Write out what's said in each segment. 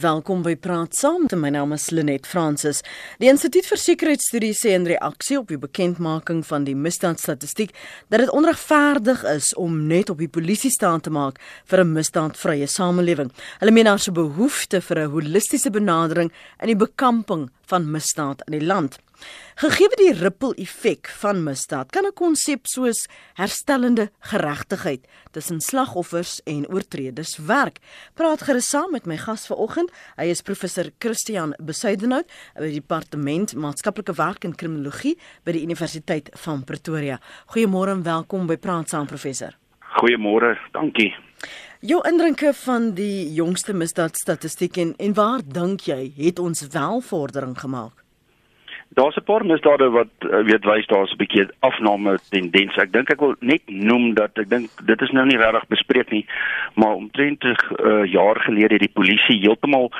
Welkom by Praat Saam. My naam is Lenet Fransis. Die Instituut vir Sekuriteitsstudies sê in reaksie op die bekendmaking van die misdaadstatistiek dat dit onregverdig is om net op die polisie staan te maak vir 'n misdaadvrye samelewing. Hulle meen daar 'n behoefte vir 'n holistiese benadering in die bekamping van misdaad in die land. Gegee die ripple effek van misdaad, kan 'n konsep soos herstellende geregtigheid tussen slagoffers en oortreders werk. Praat gerus saam met my gas vanoggend. Hy is professor Christian Besuidenhout by die departement maatskaplike werk en kriminologie by die Universiteit van Pretoria. Goeiemôre en welkom by Praat saam professor. Goeiemôre, dankie. Jou indrinke van die jongste misdaadstatistiek en en waar dink jy het ons wel vordering gemaak? Daar's 'n paar misdade wat uh, weet wys daar's 'n bietjie afname tendens. Ek dink ek wil net noem dat ek dink dit is nou nie regtig bespreek nie, maar omtrent 'n uh, jaar gelede het die polisie heeltemal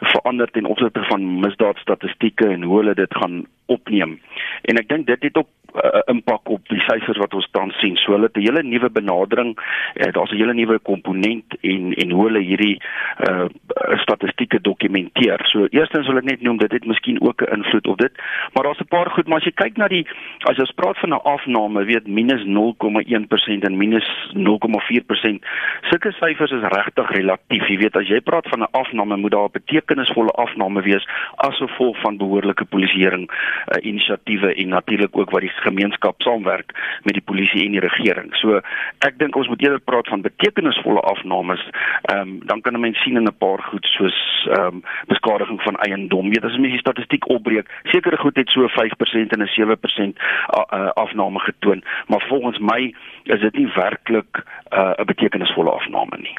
verander ten opsigte van misdaadstatistieke en hoe hulle dit gaan opneem. En ek dink dit het ook 'n uh, impak op die syfers wat ons tans sien. So hulle het 'n hele nuwe benadering, uh, daar's 'n hele nuwe komponent en en hoe hulle hierdie uh statistieke dokumenteer. So eerstens wil ek net noem dit het miskien ook 'n invloed op dit, maar daar's 'n paar goed, maar as jy kyk na die as jy praat van 'n afname, weet minus 0,1% en minus 0,4%, sulke syfers is regtig relatief. Jy weet as jy praat van 'n afname, moet daar 'n betekenisvolle afname wees as gevolg van behoorlike polisieering uh, inisiatiewe en natuurlik ook wat die gemeenskap saamwerk met die polisie en die regering. So ek dink ons moet eerder praat van betekenisvolle afnames. Ehm um, dan kan 'n mens sien in 'n paar goed soos ehm um, beskadiging van eiendom. Jy weet as jy die statistiek opbreek, sekere goed het so 5% en 'n 7% uh, afname getoon, maar volgens my is dit nie werklik 'n uh, betekenisvolle afname nie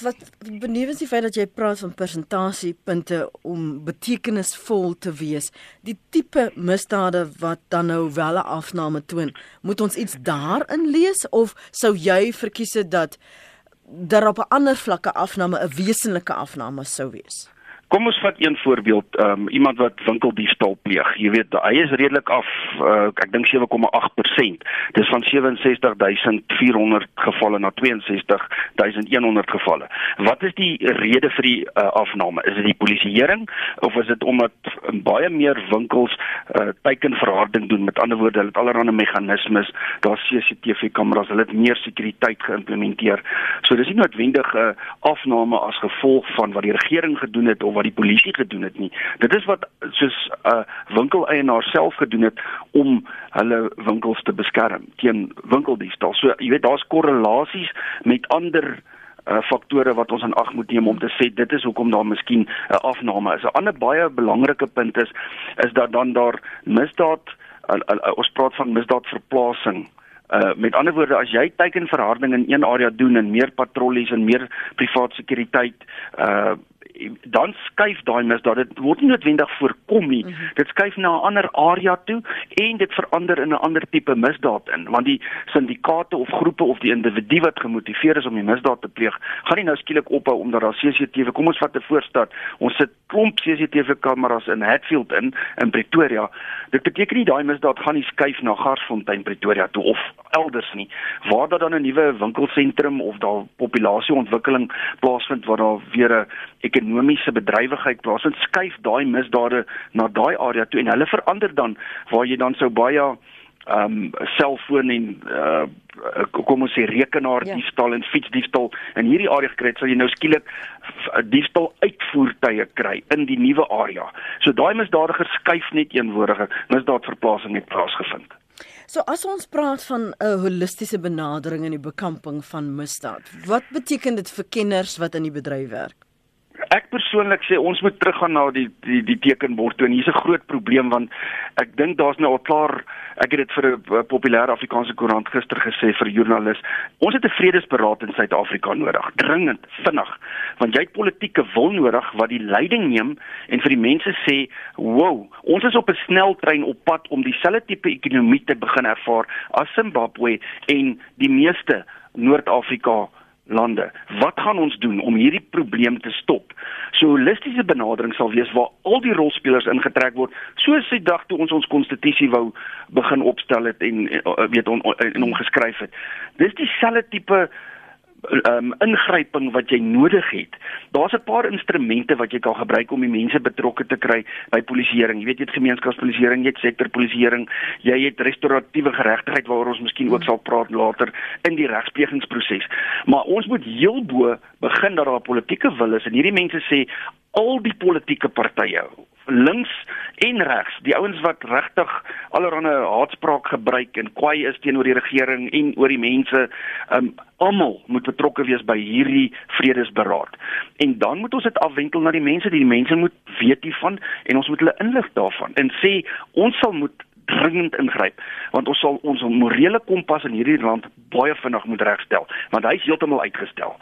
wat benewens die feit dat jy praat van persentasiepunte om betekenisvol te wees, die tipe misdade wat dan nou wel 'n afname toon, moet ons iets daarin lees of sou jy verkies dat daar op 'n ander vlakke afname 'n wesenlike afname sou wees? Kom ons vat een voorbeeld, um, iemand wat winkeldiefstal pleeg. Jy weet, hy is redelik af, uh, ek dink 7,8%. Dis van 67400 gevalle na 62100 gevalle. Wat is die rede vir die uh, afname? Is dit die polisieering of is dit omdat baie meer winkels uh, teikenverharding doen? Met ander woorde, hulle het allerlei meganismes, daar's CCTV-kameras, hulle het meer sekuriteit geïmplementeer. So dis nie noodwendig 'n uh, afname as gevolg van wat die regering gedoen het of wat die polisie gedoen het nie. Dit is wat soos 'n uh, winkeleienaar self gedoen het om hulle winkels te beskerm teen winkeldiefstal. So jy weet daar's korrelasies met ander uh faktore wat ons in ag moet neem om te sê dit is hoekom daar miskien 'n uh, afname is. 'n Ander baie belangrike punt is is dat dan daar misdaad uh, uh, uh, ons praat van misdaadverplasing. Uh met ander woorde as jy teikenverharding in een area doen en meer patrollies en meer privaat sekuriteit uh dan skuif daai misdaad dit word nie noodwendig voorkom nie. Mm -hmm. Dit skuif na 'n ander area toe en dit verander in 'n ander tipe misdaad in want die syndikaate of groepe of die individu wat gemotiveer is om die misdaad te pleeg, gaan nie nou skielik ophou omdat daar CCTV. Kom ons vat 'n voorstad. Ons sit klomp CCTV kameras in Hatfield in in Pretoria. Dit beteken nie daai misdaad gaan nie skuif na Garsfontein Pretoria toe of elders nie. Waar daar dan 'n nuwe winkelsentrum of daar populasieontwikkeling plaasvind waar daar weer 'n ekonomiese bedrywigheid plaasvind, skuif daai misdade na daai area toe en hulle verander dan waar jy dan sou baie ehm um, selfoon en uh kom ons sê rekenaar ja. diefstal en fietsdiefstal in hierdie area gekry het, sal jy nou skielik diefstal uitvoertuie kry in die nuwe area. So daai misdadigers skuif net eenwoordige misdaadverplasing het plaasgevind. So as ons praat van 'n holistiese benadering in die bekamping van misdaad, wat beteken dit vir kenners wat in die bedryf werk? Ek persoonlik sê ons moet teruggaan na die die die tekenbord toe en hier's 'n groot probleem want ek dink daar's nou al klaar ek het dit vir 'n populêre Afrikaanse koerant gister gesê vir joernalis ons het 'n vredesberaad in Suid-Afrika nodig dringend vinnig want jy het politieke wil nodig wat die leiding neem en vir die mense sê wow ons is op 'n sneltrein op pad om dieselfde tipe ekonomie te begin ervaar as Zimbabwe en die meeste Noord-Afrika lande. Wat gaan ons doen om hierdie probleem te stop? So holistiese benadering sal wees waar al die rolspelers ingetrek word, soos sy dag toe ons ons konstitusie wou begin opstel het en eh, weet on, en hom geskryf het. Dis dieselfde tipe um, ingryping wat jy nodig het. Daar's 'n paar instrumente wat jy kan gebruik om die mense betrokke te kry by polisieering. Jy weet jy het gemeenskapspolisieering, jy het sektorpolisieering, jy het restauratiewe geregtigheid waaroor ons miskien ook sal praat later in die regsplegingsproses. Maar ons moet heel bo begin dat daar 'n politieke wil is en hierdie mense sê al die politieke partye links en regs, die ouens wat regtig allerlei haatspraak gebruik en kwaai is teenoor die regering en oor die mense, um, almal moet betrokke wees by hierdie vredesberaad. En dan moet ons dit afwentel na die mense, die mense moet weet hiervan en ons moet hulle inlig daarvan en sê ons sal moet dringend ingryp want ons sal ons morele kompas in hierdie land baie vinnig moet regstel want hy is heeltemal uitgestel.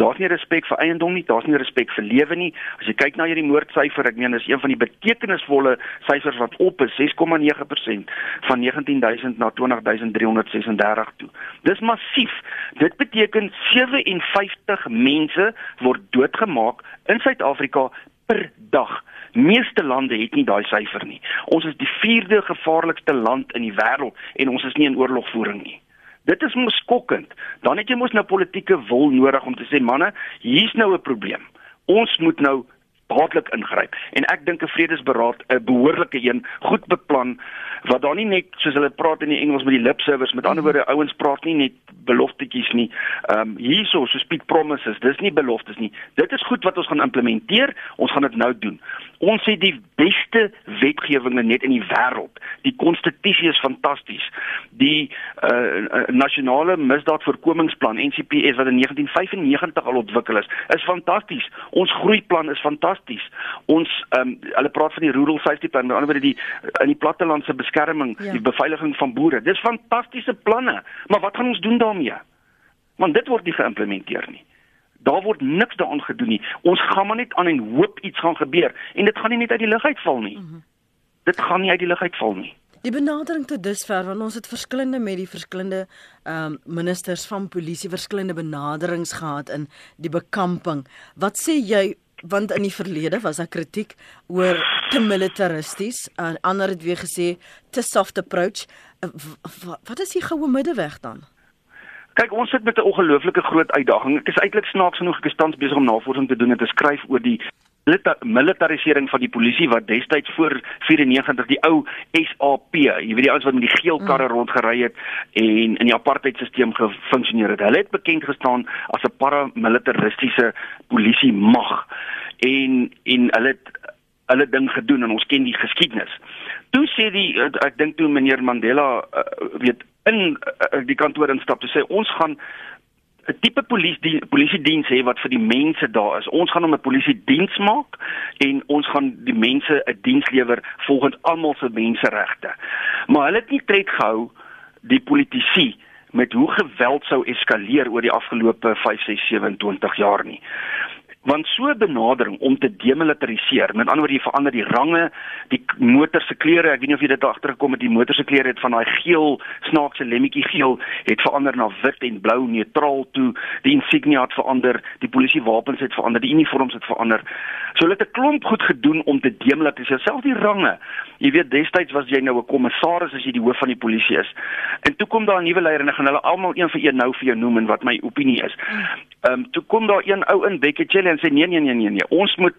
Daar's nie respek vir eiendom nie, daar's nie respek vir lewe nie. As jy kyk na hierdie moordsyfer, ek meen dis een van die betekenisvolle syfers wat op is 6,9% van 19000 na 20336 toe. Dis massief. Dit beteken 57 mense word doodgemaak in Suid-Afrika per dag. Meeste lande het nie daai syfer nie. Ons is die 4de gevaarlikste land in die wêreld en ons is nie in oorlogvoering nie. Dit is mos skokkend. Dan het jy mos nou politieke wil nodig om te sê manne, hier's nou 'n probleem. Ons moet nou dadelik ingryp en ek dink 'n vredesberaad 'n behoorlike een goed beplan wat daar nie net soos hulle praat in die Engels met die lip service met ander woorde ouens praat nie net beloftetjies nie. Ehm um, hierso so speak promises. Dis nie beloftes nie. Dit is goed wat ons gaan implementeer. Ons gaan dit nou doen. Ons het die beste wetgewinge net in die wêreld. Die konstitusie is fantasties. Die uh, nasionale misdaadvoorkomingsplan NCPS wat in 1995 al ontwikkel is, is fantasties. Ons groeiplan is fantasties. Ons um, hulle praat van die rural safety plan, met ander woorde die in die plattelandse beskerming, ja. die beveiliging van boere. Dis fantastiese planne. Maar wat gaan ons doen daarmee? Want dit word nie geïmplementeer nie. Daar word niks daaraan gedoen nie. Ons gaan maar net aan en hoop iets gaan gebeur en dit gaan nie net uit die lug uitval nie. Mm -hmm. Dit gaan nie uit die lug uitval nie. Die benadering tot dusver want ons het verskillende met die verskillende ehm um, ministers van polisie verskillende benaderings gehad in die bekamping. Wat sê jy want in die verlede was daar kritiek oor te militaristies en ander het weer gesê te soft approach. Uh, wat is die goue middeweg dan? Kyk, ons sit met 'n ongelooflike groot uitdaging. Ek is eintlik snaaks genoeg ek is tans besig om navorsing te doen en te skryf oor die militarisering van die polisie wat destyds voor 94 die ou SAP, jy weet die ouens wat met die geel karre mm. rondgery het en in die apartheidstelsel gefunksioneer het. Hulle het bekend gestaan as 'n paramilitaristiese polisie mag en en hulle het hulle ding gedoen en ons ken die geskiedenis. Toe sê die ek dink toe meneer Mandela uh, weet in uh, die kantoor instap te sê ons gaan 'n tipe polisie die polisie diens hê wat vir die mense daar is. Ons gaan hom 'n polisie diens maak en ons gaan die mense 'n diens lewer volgens almal se menseregte. Maar hulle het nie tred gehou die politisie met hoe geweld sou eskaleer oor die afgelope 5 6 27 jaar nie want so 'n benadering om te demilitariseer met ander woorde jy verander die range die motor se kleure ek weet nie of jy dit agtergekom het die motor se kleure het van daai geel snaakse lemmetjie geel het verander na wit en blou neutraal toe die insignia het verander die polisie wapens het verander die uniforms het verander. So hulle het 'n klomp goed gedoen om te demilitariseer selfs die range jy weet destyds was jy nou 'n kommissaris as jy die hoof van die polisie is en toe kom daar 'n nuwe leier en ek gaan hulle almal een vir een nou vir jou noem en wat my opinie is ehm um, toe kom daar een ou in Beketjie en sê nee nee nee nee nee, ons moet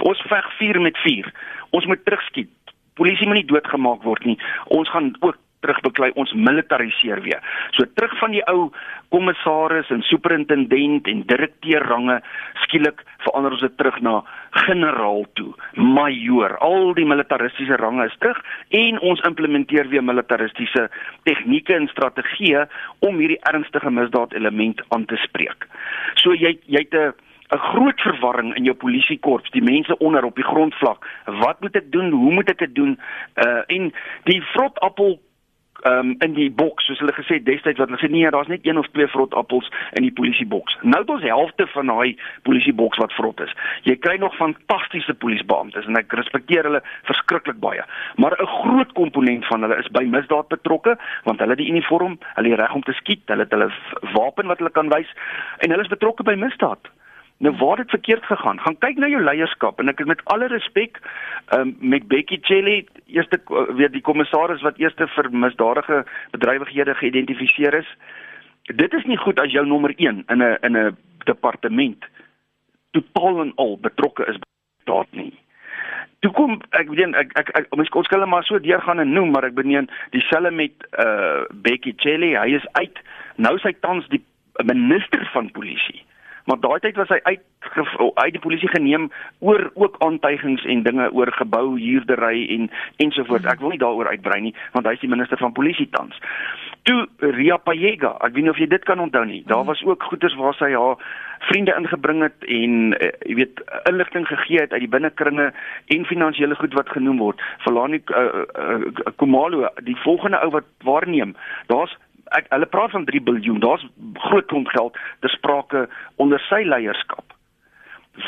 ons veg 4 met 4. Ons moet terugskiet. Polisie moet nie doodgemaak word nie. Ons gaan ook terugbeklei ons militariseer weer. So terug van die ou kommissaris en superintendent en direkteur range skielik verander ons dit terug na generaal toe, majoor. Al die militaristiese range is terug en ons implementeer weer militaristiese tegnieke en strategieë om hierdie ernstige misdaad element aan te spreek. So jy jy het 'n 'n groot verwarring in jou polisiekorps, die mense onder op die grondvlak. Wat moet ek doen? Hoe moet ek dit doen? Uh en die vrotappel um in die boks soos hulle gesê destyds wat hulle sê nee daar's net een of twee vrot appels in die polisieboks. Nou het ons helfte van daai polisieboks wat vrot is. Jy kry nog fantastiese polisiebeamptes en ek respekteer hulle verskriklik baie. Maar 'n groot komponent van hulle is by misdaad betrokke want hulle het die uniform, hulle het reg om te skiet, hulle het hulle wapen wat hulle kan wys en hulle is betrokke by misdaad. Nou waar het verkeerd gegaan? Gaan kyk na jou leierskap en ek het met alle respek um, met Becky Chelly, eerste uh, weet die kommissaris wat eerste vir misdadige bedrywighede geïdentifiseer is. dit is nie goed as jou nommer 1 in 'n in 'n departement totaal en al betrokke is daad nie. Toe kom ek weet ek ek, ek ons kon skille maar so deurgaan en noem maar ek beneen dieselfde met uh Becky Chelly hy is uit nou sy tans die minister van polisie maar daai tyd was hy uit uit die polisie geneem oor ook aantuigings en dinge oor gebou huurdery en ensovoorts ek wil nie daaroor uitbrei nie want hy is die minister van polisie tans toe Ria Payega ek weet nie of jy dit kan onthou nie daar was ook goeders waar sy haar vriende ingebring het en uh, jy weet inligting gegee het uit die binnekringe en finansiële goed wat genoem word. Verlani uh, uh, Kumalo, die volgende ou wat waarneem, daar's ek hulle praat van 3 miljard. Daar's groot klomp geld te sprake onder sy leierskap.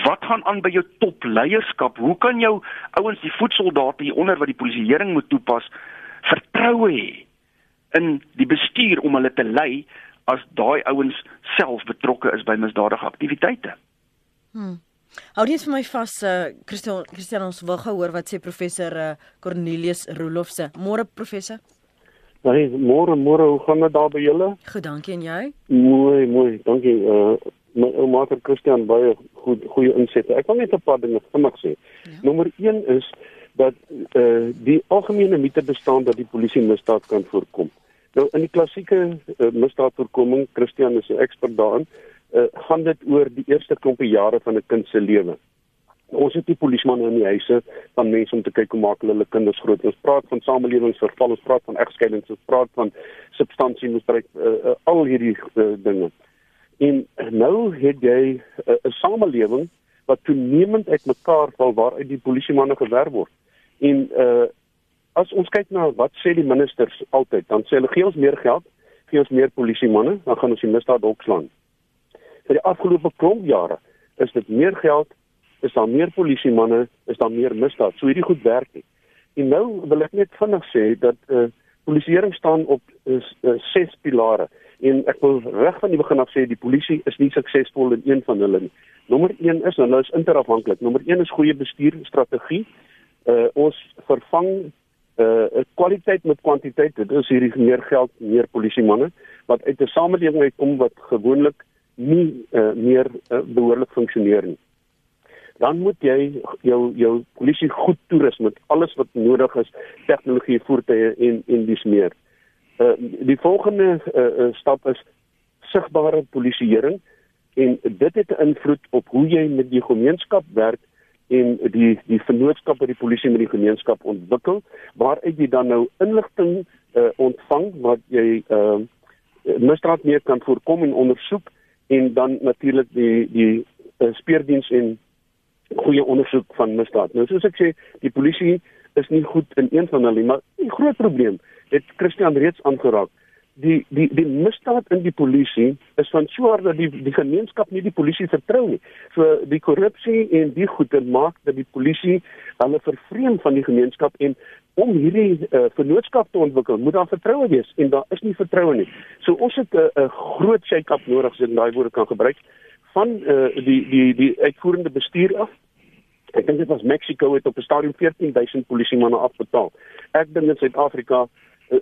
Wat gaan aan by jou topleierskap? Hoe kan jou ouens die voetsoldate hier onder wat die polisieering moet toepas vertroue hê in die bestuur om hulle te lei as daai ouens self betrokke is by misdadige aktiwiteite. Hmm. Hou net vir my vas eh uh, Christian Christian ons wil gehoor wat sê professor uh, Cornelius Rolofse. Môre professor. Nee, môre môre hoe gaan dit daar by julle? Goed, dankie en jy? Mooi, mooi. Dankie. Uh, my ouma Christian baie goed goeie insette. Ek wil net 'n paar dinge vinnig sê. Ja. Nommer 1 is dat uh, die algemene mite bestaan dat die polisie misdaad kan voorkom. Nou in die klassieke uh, misdaadvoorkoming, Christian is 'n ekspert daarin, uh, gaan dit oor die eerste klompie jare van 'n kind se lewe. Ons het die polismanne in die huise van mense om te kyk hoe maak hulle hulle kinders groot. Ons praat van samelewingsverval, ons praat van egskeidings, ons praat van substansiemisbruik, uh, uh, al hierdie uh, dinge. En nou het jy 'n uh, samelewing wat toenemend uitmekaar val waaruit die polisiemanne gewerf word. En uh as ons kyk na wat sê die ministers altyd, dan sê hulle gee ons meer geld, gee ons meer polisiemanne, dan gaan ons die misdaad opslaan. Vir die afgelope klomp jare is dit meer geld, is daar meer polisiemanne, is daar meer misdaad. So hierdie goed werk nie. En nou wil ek net vinnig sê dat eh uh, polisieering staan op is uh, ses pilare en ek wil reg van die begin af sê die polisie is nie suksesvol in een van hulle nie. Nommer 1 is hulle is interafhanklik. Nommer 1 is goeie bestuurstrategie. Uh ons vervang uh kwaliteit met kwantiteit dit is hierdie meer geld meer polisiemanne wat uit 'n samelewing uitkom wat gewoonlik nie uh, meer uh, behoorlik funksioneer nie dan moet jy jou jou polisie goed toerus met alles wat nodig is tegnologie voertuie en en dis meer. Uh die volgende uh, uh, stap is sigbare polisieering en dit het 'n invloed op hoe jy met die gemeenskap werk en die die vennootskap by die polisie met die gemeenskap ontwikkel waaruit jy dan nou inligting uh, ontvang wat jy uh, misdaad meer kan voorkom en ondersoek en dan natuurlik die die uh, speurdiens en goeie ondersoek van misdaad. Nou soos ek sê, die polisie is nie goed in een van hulle, maar die groot probleem het Christian reeds aangeraak die die die misdaad in die polisie is van so hard dat die die gemeenskap nie die polisie vertrou nie. So die korrupsie en die goede maak dat die polisie hulle vervreem van die gemeenskap en om hierdie uh, vennootskap te ontwikkel, moet daar vertroue wees en daar is nie vertroue nie. So ons het 'n uh, groot shake-up nodig as ek daai woorde kan gebruik van uh, die die die uitvoerende bestuur af. Ek dink dit was Mexico het op 'n stadium 14000 polisiemanne afbetaal. Ek dink in Suid-Afrika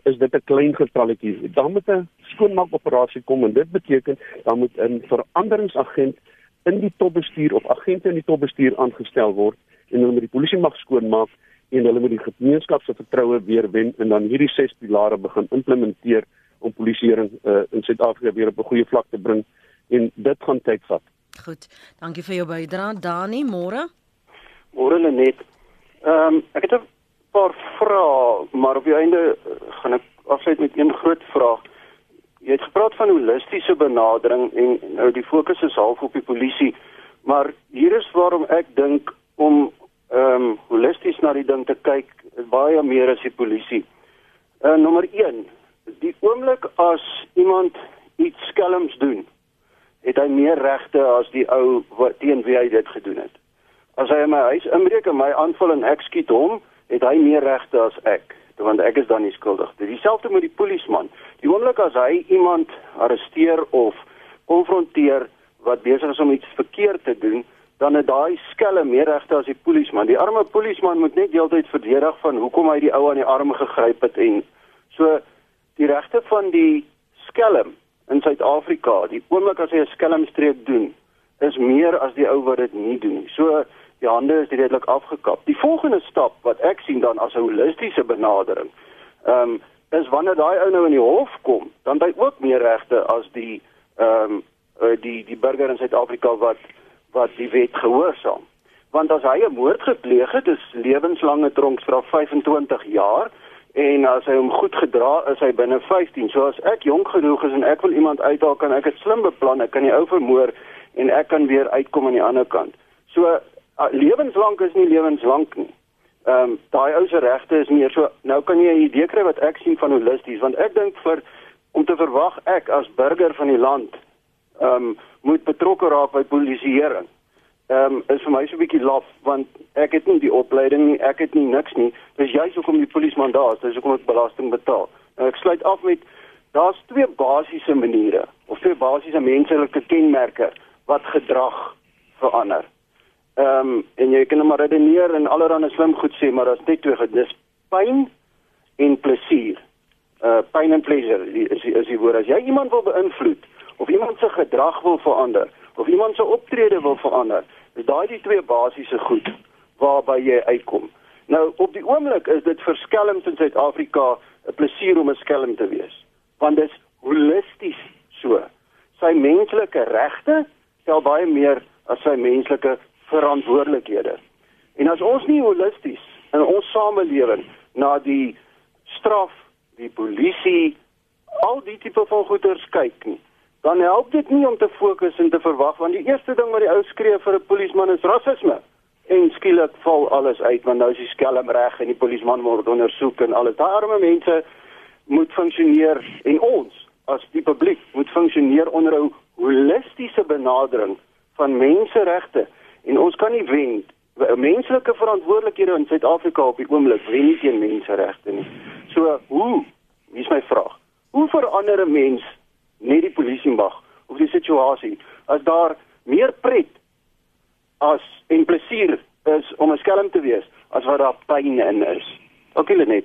is dit 'n klein getalletjie. Dan moet 'n skoonmaak operasie kom en dit beteken dan moet 'n veranderingsagent in die topbestuur of agente in die topbestuur aangestel word en hulle moet die polisie mag skoonmaak en hulle moet die gemeenskap se vertroue weer wen en dan hierdie ses pilare begin implementeer om polisieering uh, in Suid-Afrika weer op 'n goeie vlak te bring en dit gaan tyd vat. Goed. Dankie vir jou bydrae. Dani, môre. Môre net. Ehm um, ek het 'n paar vrae, maar op die einde eh, gaan ek afsluit met een groot vraag. Jy het gepraat van holistiese benadering en nou die fokus is half op die polisie, maar hier is waarom ek dink om ehm um, holisties na die ding te kyk baie meer as die polisie. Uh nommer 1, die oomblik as iemand iets skelms doen, het hy meer regte as die ou wat teen wie hy dit gedoen het. As hy in my huis inbreek en my aanval en ek skiet hom, het hy meer regte as ek want ek is dan nie skuldig. Dieselfde met die polisieman. Die oomblik as hy iemand arresteer of konfronteer wat besig is om iets verkeerd te doen, dan het daai skelle meer regte as die polisieman. Die arme polisieman moet net deeltyd verdedig van hoekom hy die ou aan die arm gegryp het en so die regte van die skelm in Suid-Afrika, die oomblik as hy 'n skelmstreek doen, is meer as die ou wat dit nie doen nie. So die hande is redelik afgekap. Die volgende stap wat ek sien dan as 'n holistiese benadering, ehm um, is wanneer daai ou nou in die hof kom, dan hy ook meer regte as die ehm um, die die burger in Suid-Afrika wat wat die wet gehoorsaam. Want as hy 'n moord gepleeg het, is lewenslange tronkstraf 25 jaar en as hy hom goed gedra is hy binne 15. So as ek jonk genoeg is en ek wil iemand uithaal, kan ek dit slim beplan. Ek kan die ou vermoor en ek kan weer uitkom aan die ander kant. So uh, lewenslank is nie lewenslank nie. Ehm um, daai ou se regte is meer so nou kan jy 'n idee kry wat ek sien van holisties want ek dink vir om te verwag ek as burger van die land ehm um, moet betrokke raak by polisieering. Ehm um, is vir my so 'n bietjie laf want ek het nie die opleiding nie, ek het nie niks nie. Dis juist hoekom die polisman daar is, dis hoekom ek belasting betaal. Nou ek sluit af met daar's twee basiese maniere of twee basiese menslike kenmerke wat gedrag verander. Ehm um, en jy kan maar redeneer en allerlei slim goed sê, maar daar's net twee goed, dis pyn en plesier. Uh pyn en pleasure is is die woord. As jy iemand wil beïnvloed of iemand se gedrag wil verander of iemand se optrede wil verander, is daai die twee basiese goed waarby jy uitkom. Nou op die oomblik is dit verskelmd in Suid-Afrika 'n plesier om 'n skelm te wees, want dit is holisties so. Sy menslike regte tel baie meer as sy menslike verantwoordelikhede. En as ons nie holisties in ons samelewing na die straf, die polisie, al die tipe van goeders kyk nie, dan help dit nie om te fokus en te verwag want die eerste ding wat die ou skree vir 'n polisieman is rasisme. En skielik val alles uit want nou is die skelm reg en die polisieman word ondersoek en alles. Daai arme mense moet funksioneer en ons as die publiek moet funksioneer onder 'n holistiese benadering van menseregte en ons kan nie wen menslike verantwoordelikhede in Suid-Afrika op die oomblik wen nie teen menseregte nie. So hoe is my vraag? Hoe verander 'n mens net die polisie mag of die situasie as daar meer pret as en plesier is om 'n skelm te wees as wat daar pyn in is? Okay, Lenet.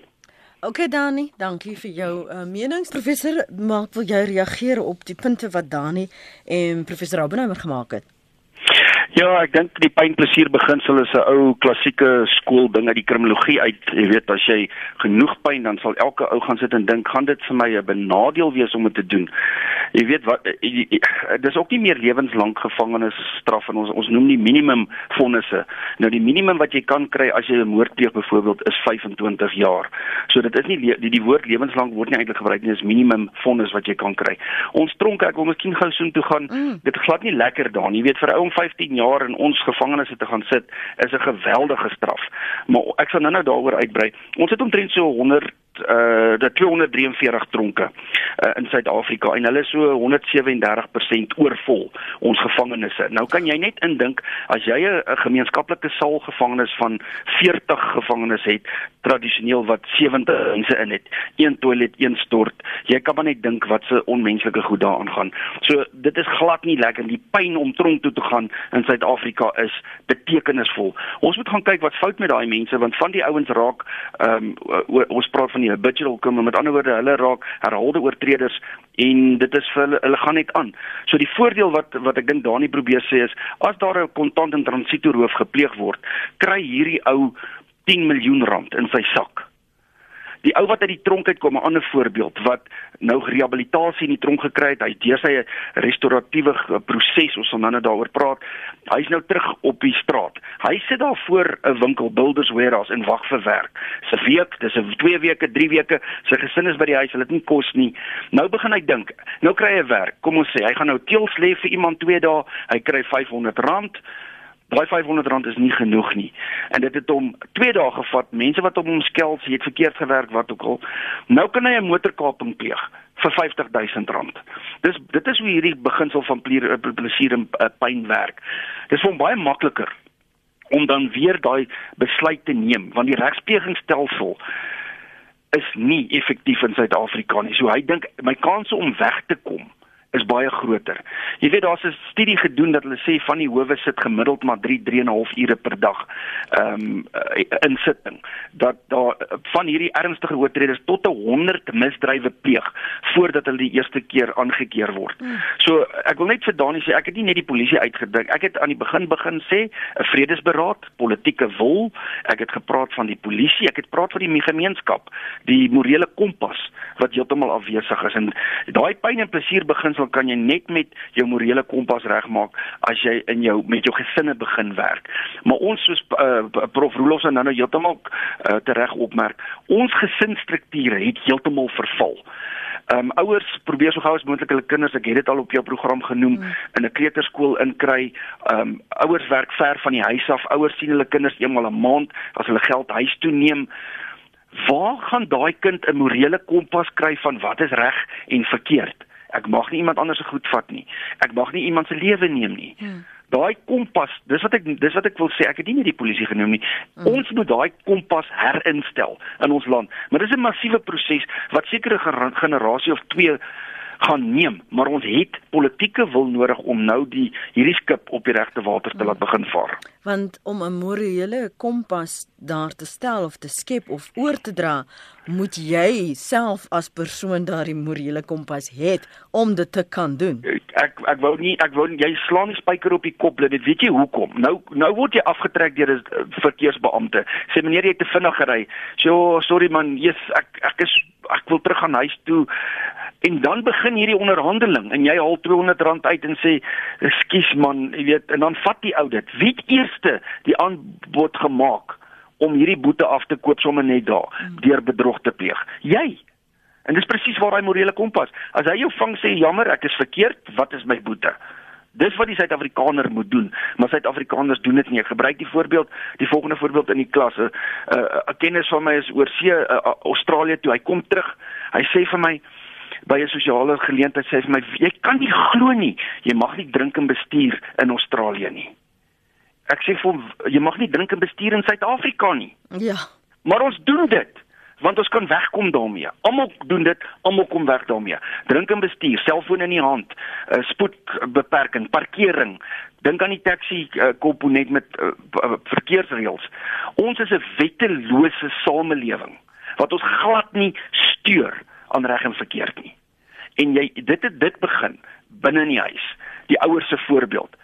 Okay Dani, dankie vir jou uh, menings. Professor, maak wil jy reageer op die punte wat Dani en professor Abbenheimer gemaak het? Ja, ek dink die pynplesier beginsel is 'n ou klassieke skool ding uit die kriminologie uit. Jy weet, as jy genoeg pyn dan sal elke ou gaan sit en dink, gaan dit vir my 'n benadeel wees om dit te doen. Jy weet wat dis ook nie meer lewenslank gevangenisstraf en ons ons noem die minimum vonnisse. Nou die minimum wat jy kan kry as jy 'n moord pleeg byvoorbeeld is 25 jaar. So dit is nie die die woord lewenslank word nie eintlik gebruik nie, dis minimum vonnis wat jy kan kry. Ons tronke, ek wil miskien gou soheen toe gaan. Mm. Dit glad nie lekker daar nie. Jy weet vir 'n ou om 15 jaar jaar in ons gevangenisse te gaan sit is 'n geweldige straf. Maar ek sal nou-nou daaroor uitbrei. Ons het omtrent so 100 uh die 243 tronke uh, in Suid-Afrika en hulle is so 137% oorvol ons gevangenisse. Nou kan jy net indink as jy 'n gemeenskaplike saal gevangenes van 40 gevangenes het, tradisioneel wat 70 mense in het, een toilet, een stort, jy kan maar net dink wat se onmenslike goed daaraan gaan. So dit is glad nie lekker die pyn om tronk toe te gaan in Suid-Afrika is betekenisvol. Ons moet gaan kyk wat fout met daai mense want van die ouens raak ehm um, ons praat van nie habitual kom met ander woorde hulle raak herhaalde oortreders en dit is vir hulle hulle gaan net aan. So die voordeel wat wat ek dink Dani probeer sê is as daar 'n kontant en transito roof gepleeg word, kry hierdie ou 10 miljoen rand in sy sak. Die ou wat uit die tronk uitkom, 'n ander voorbeeld wat nou rehabilitasie in die tronk gekry het, hy deur sy restoratiewe proses, ons sal nou daaroor praat. Hy's nou terug op die straat. Hy sit daar voor 'n winkel Builders Warehouse en wag vir werk. Se week, dis 'n 2 weke, 3 weke, sy gesin is by die huis, hulle het nie kos nie. Nou begin hy dink, nou kry hy werk. Kom ons sê, hy gaan nou teels lê vir iemand 2 dae, hy kry R500 daai 500 rand is nie genoeg nie. En dit het hom 2 dae gevat. Mense wat hom omskel, sy het verkeerd gewerk wat ook al. Nou kan hy 'n motorkaping pleeg vir 50000 rand. Dis dit is hoe hierdie beginsel van plesier en uh, pyn werk. Dis vir hom baie makliker om dan weer daai besluit te neem want die regsplegingsstelsel is nie effektief in Suid-Afrika nie. So hy dink my kans om weg te kom is baie groter. Jy weet daar's 'n studie gedoen dat hulle sê van die howe sit gemiddeld maar 3 3 en 'n half ure per dag ehm um, in sitting. Dat daar van hierdie ernstige oortreders tot 100 misdrywe pleeg voordat hulle die eerste keer aangekeer word. Hmm. So ek wil net vir Dani sê ek het nie net die polisie uitgedink. Ek het aan die begin begin sê 'n vredesberaad, politieke wil. Ek het gepraat van die polisie, ek het praat van die gemeenskap, die morele kompas wat heeltemal afwesig is en daai pyn en plesier beginsel kan jy net met jou morele kompas regmaak as jy in jou met jou gesinne begin werk. Maar ons soos uh, prof Roelofs nou nou heeltemal uh, tereg opmerk, ons gesinsstrukture het heeltemal verval. Ehm um, ouers probeer so gou as moontlik hulle kinders, ek het dit al op jou program genoem, mm. in 'n kleuterskool inkry. Ehm um, ouers werk ver van die huis af. Ouers sien hulle kinders eenmal 'n een maand as hulle geld huis toe neem. Waar gaan daai kind 'n morele kompas kry van wat is reg en verkeerd? Ek mag nie iemand anders se goed vat nie. Ek mag nie iemand se lewe neem nie. Hmm. Daai kompas, dis wat ek dis wat ek wil sê. Ek het nie net die polisie genoem nie. Hmm. Ons moet daai kompas herinstel in ons land. Maar dis 'n massiewe proses wat sekere generasie of twee gaan neem, maar ons het politieke wil nodig om nou die hierdie skip op die regte water te laat begin vaar. Want om 'n morele kompas daar te stel of te skep of oor te dra, moet jy self as persoon daardie morele kompas het om dit te kan doen. Ek ek wou nie ek wou jy slaan die spyker op die kop, dit weet jy hoekom. Nou nou word jy afgetrek deur 'n verkeersbeampte. Sê meneer jy het te vinnig gery. Sê so, sorry man, yes, ek ek is ek wil terug gaan huis toe en dan begin hierdie onderhandeling en jy haal R200 uit en sê ekskuus man jy weet en dan vat die ou dit wie het eerste die aanbod gemaak om hierdie boete af te koop sommer net daar hmm. deur bedrog te pleeg jy en dis presies waar daai morele kompas as hy jou vang sê jammer ek is verkeerd wat is my boete Dis wat die Suid-Afrikaner moet doen, maar Suid-Afrikaners doen dit nie. Ek gebruik die voorbeeld, die volgende voorbeeld in die klas. 'n uh, uh, kennis van my is oor see uh, uh, Australië toe. Hy kom terug. Hy sê vir my, by 'n sosiale geleentheid sê vir my jy kan nie glo nie jy mag nie drink en bestuur in Australië nie ek sê vir jy mag nie drink en bestuur in Suid-Afrika nie ja maar ons doen dit want ons kan wegkom daarmee almal doen dit almal kom weg daarmee drink en bestuur selfoon in die hand uh, spoedbeperking parkering dink aan die taxi uh, komponent met uh, verkeersreëls ons is 'n wettelose samelewing wat ons glad nie steur aan reg en verkeerd nie. En jy dit het dit begin binne in die huis. Die ouers se voorbeeld.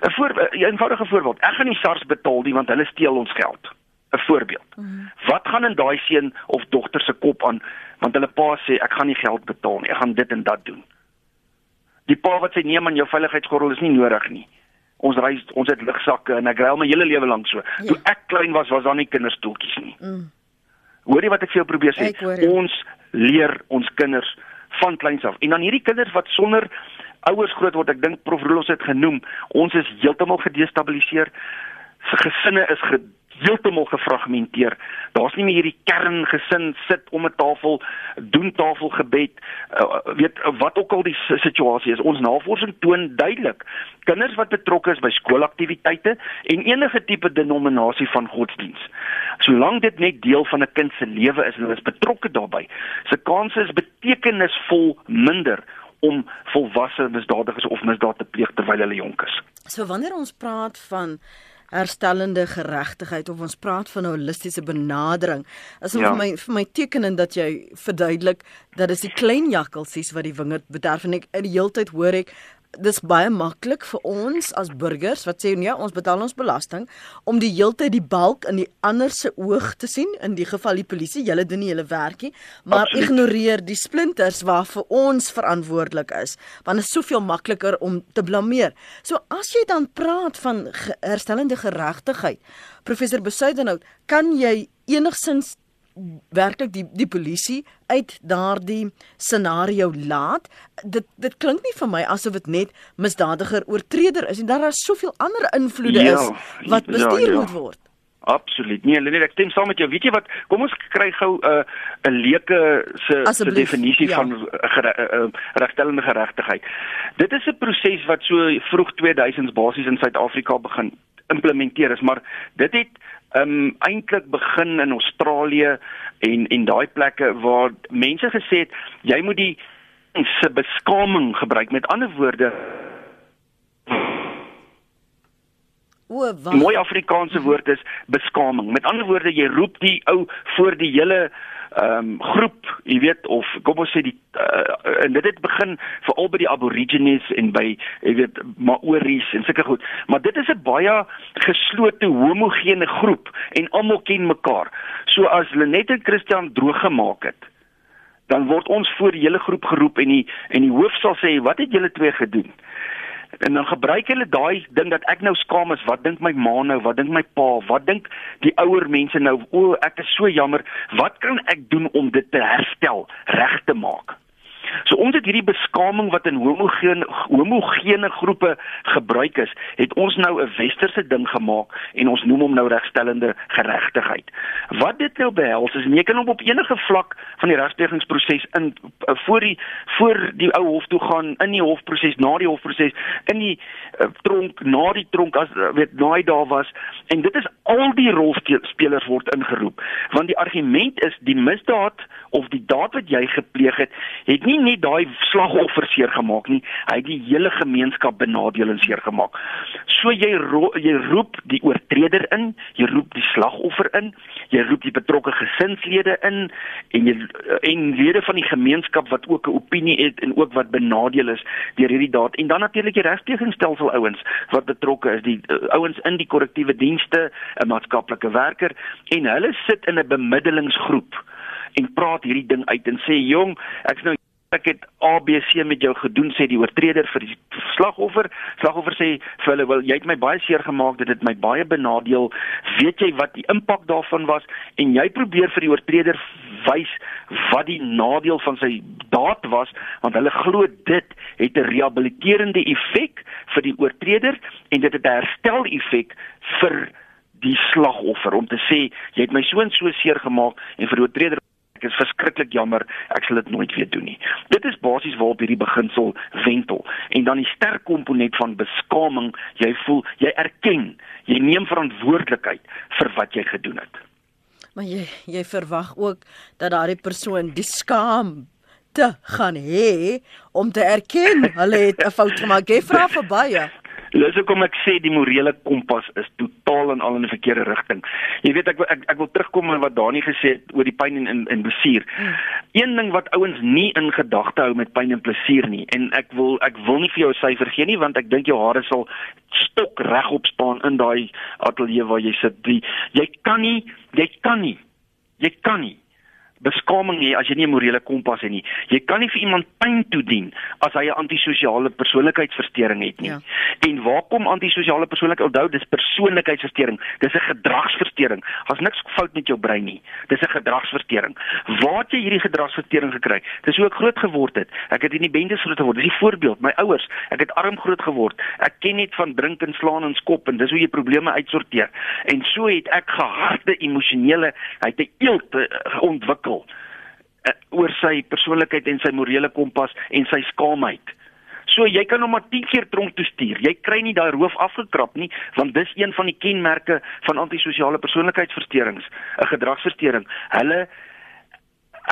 'n voor, 'n eenvoudige voorbeeld. Ek gaan nie SARS betaal nie want hulle steel ons geld. 'n Voorbeeld. Mm -hmm. Wat gaan in daai seun of dogter se kop aan want hulle pa sê ek gaan nie geld betaal nie. Ek gaan dit en dat doen. Die pa wat sê nee man, jou veiligheidsgordel is nie nodig nie. Ons reis ons het lugsakke en ek ry al my hele lewe lank so. Ja. Toe ek klein was, was daar nie kinderstoeltjies nie. Mm. Hoorie wat ek vir jou probeer sê? Ons leer ons kinders van kleins af. En dan hierdie kinders wat sonder ouers groot word, ek dink prof Rolos het genoem, ons is heeltemal gedestabiliseer. Se gesinne is heeltemal gefragmenteer. Daar's nie meer hierdie kerngesin sit om 'n tafel, doen tafelgebed, uh, weet wat ook al die situasie is. Ons navorsing toon duidelik kinders wat betrokke is by skoolaktiwiteite en enige tipe denominasie van godsdiens. Solank dit net deel van 'n kind se lewe is en hulle is betrokke daarbey, se kanse is betekenisvol minder om volwasse misdadigers of misdaad te pleeg terwyl hulle jonk is. So wanneer ons praat van herstellende geregtigheid of ons praat van 'n holistiese benadering. Asof ja. vir my vir my tekenend dat jy verduidelik dat dis die klein jakkalsies wat die wingerd bederf en ek in die heeltyd hoor ek dis baie maklik vir ons as burgers wat sê nee, ons betaal ons belasting om die heeltyd die balk in die ander se oog te sien, in die geval die polisie, hulle doen nie hulle werkie, maar Absoluut. ignoreer die splinters waar vir ons verantwoordelik is, want dit is soveel makliker om te blameer. So as jy dan praat van herstellende geregtigheid, professor Besuidenhout, kan jy enigsins werklik die die polisie uit daardie scenario laat dit dit klink nie vir my asof dit net misdadiger oortreder is en daar is soveel ander invloede ja, is wat ja, bestuur ja, ja. moet word Absoluut. Nee, Lenie, ek stem saam met jou. Weet jy wat? Kom ons kry gou 'n uh, 'n leuke se se definisie ja. van uh, uh, regstellende geregtigheid. Dit is 'n proses wat so vroeg 2000s basies in Suid-Afrika begin implementeer is, maar dit het um eintlik begin in Australië en en daai plekke waar mense gesê het jy moet die se beskaming gebruik. Met ander woorde O, wat? mooi Afrikaanse woord is beskaming. Met ander woorde, jy roep die ou voor die hele ehm um, groep, jy weet of kom ons sê die uh, en dit het begin veral by die aborigines en by jy weet Maoris en sulke goed. Maar dit is 'n baie geslote homogene groep en almal ken mekaar. So as Lenet en Christian droog gemaak het, dan word ons voor die hele groep geroep en die en die hoof sal sê wat het julle twee gedoen? En dan gebruik hulle daai ding dat ek nou skaam is. Wat dink my ma nou? Wat dink my pa? Wat dink die ouer mense nou? O, ek is so jammer. Wat kan ek doen om dit te herstel, reg te maak? So ons het hierdie beskaming wat in homogene homogene groepe gebruik is, het ons nou 'n westerse ding gemaak en ons noem hom nou regstellende geregtigheid. Wat dit nou behels is jy kan hom op enige vlak van die regsplegingsproses in eh, voor die voor die ou hof toe gaan, in die hofproses, na die hofproses, in die uh, tronk, na die tronk as uh, weet naai daar was en dit is al die rolspelers word ingeroep want die argument is die misdaad of die daad wat jy gepleeg het, het nie net daai slagoffer seer gemaak nie, hy het die hele gemeenskap benadeel en seer gemaak. So jy ro jy roep die oortreder in, jy roep die slagoffer in, jy roep die betrokke gesinslede in en jy en lede van die gemeenskap wat ook 'n opinie het en ook wat benadeel is deur hierdie daad en dan natuurlik die regstegingsstelsel ouens wat betrokke is, die uh, ouens in die korrektiewe dienste, 'n maatskaplike werker en hulle sit in 'n bemiddelingsgroep en praat hierdie ding uit en sê jong, ek's nou ek het ABC met jou gedoen sê die oortreder vir die slagoffer. Slagoffer sê vir hulle, "Wel, jy het my baie seer gemaak, dit het my baie benadeel. Weet jy wat die impak daarvan was?" En jy probeer vir die oortreder wys wat die nadeel van sy daad was, want hulle glo dit het 'n rehabiliterende effek vir die oortreder en dit het 'n herstel effek vir die slagoffer om te sê jy het my so en so seer gemaak en vir die oortreder ek is verskriklik jammer, ek sal dit nooit weer doen nie. Dit is basies waarop hierdie beginsel wentel. En dan die sterk komponent van beskaming, jy voel jy erken, jy neem verantwoordelikheid vir wat jy gedoen het. Maar jy jy verwag ook dat daardie persoon die skaam te gaan hê om te erken hulle het 'n fout gemaak. Jy vra vir baie. Dis hoekom ek sê die morele kompas is totaal en al in 'n verkeerde rigting. Jy weet ek ek ek wil terugkom aan wat Dani gesê het oor die pyn en en, en plesier. Hmm. Een ding wat ouens nie in gedagte hou met pyn en plesier nie en ek wil ek wil nie vir jou syfer gee nie want ek dink jou hare sal stok regop staan in daai ateljee waar jy sit. Die, jy kan nie jy kan nie jy kan nie beskaming hê as jy nie 'n morele kompas het nie. Jy kan nie vir iemand pyn toedien as hy 'n antisosiale persoonlikheidsversteuring het nie. Ja. En waar kom antisosiale persoonlikheid? Onthou, dis persoonlikheidsversteuring. Dis 'n gedragsversteuring. Daar's niks fout met jou brein nie. Dis 'n gedragsversteuring. Waar het jy hierdie gedragsversteuring gekry? Dis hoe ek groot geword het. Ek het in die bendes groot geword. Dis die voorbeeld. My ouers, ek het arm groot geword. Ek ken net van drink en slaan en skop en dis hoe jy probleme uitsorteer. En so het ek geharde emosionele, hy het 'n eelt uh, ontwikkel ontwikkel uh, oor sy persoonlikheid en sy morele kompas en sy skaamheid. So jy kan hom maar 10 keer tronk toe stuur. Jy kry nie daai roof afgekrap nie, want dis een van die kenmerke van antisosiale persoonlikheidsversteurings, 'n gedragsversteuring. Hulle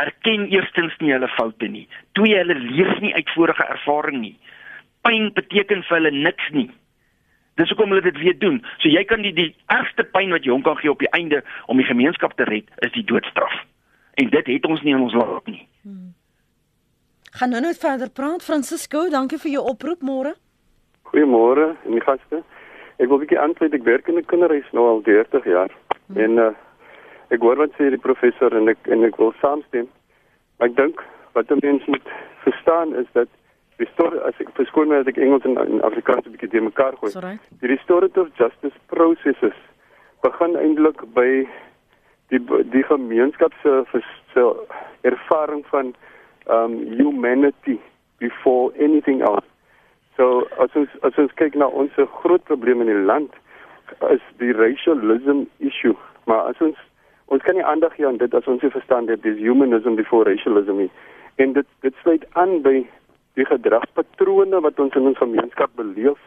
erken eerstens nie hulle foute nie. Twee, hulle leer nie uit vorige ervaring nie. Pyn beteken vir hulle niks nie. Dis hoekom hulle dit weer doen. So jy kan die die ergste pyn wat jy hom kan gee op die einde om die gemeenskap te red, is die doodstraf en dit het ons nie in ons land nie. Hmm. Gaan nou net verder praat Francisco, dankie vir jou oproep môre. Goeiemôre, my gaste. Ek wil 'n bietjie antwoord. Ek werk in 'n kinderhuis nou al 30 jaar. Hmm. En uh ek hoor wat sê die professor en ek en ek wil saamstem. Maar ek dink wat mense moet verstaan is dat die storie as ek verskoon my as ek Engels en, en Afrikaans 'n bietjie te mekaar gooi. Die restorative justice processes begin eintlik by die die gemeenskap se se ervaring van um humanity before anything else. So as ons as ons kyk na ons groot probleem in die land is die racialism issue. Maar as ons ons kan nie aandag gee aan dit as ons nie verstaan dat dis humanism before racialism is. En dit dit sluit aan by die gedragspatrone wat ons in ons gemeenskap beleef.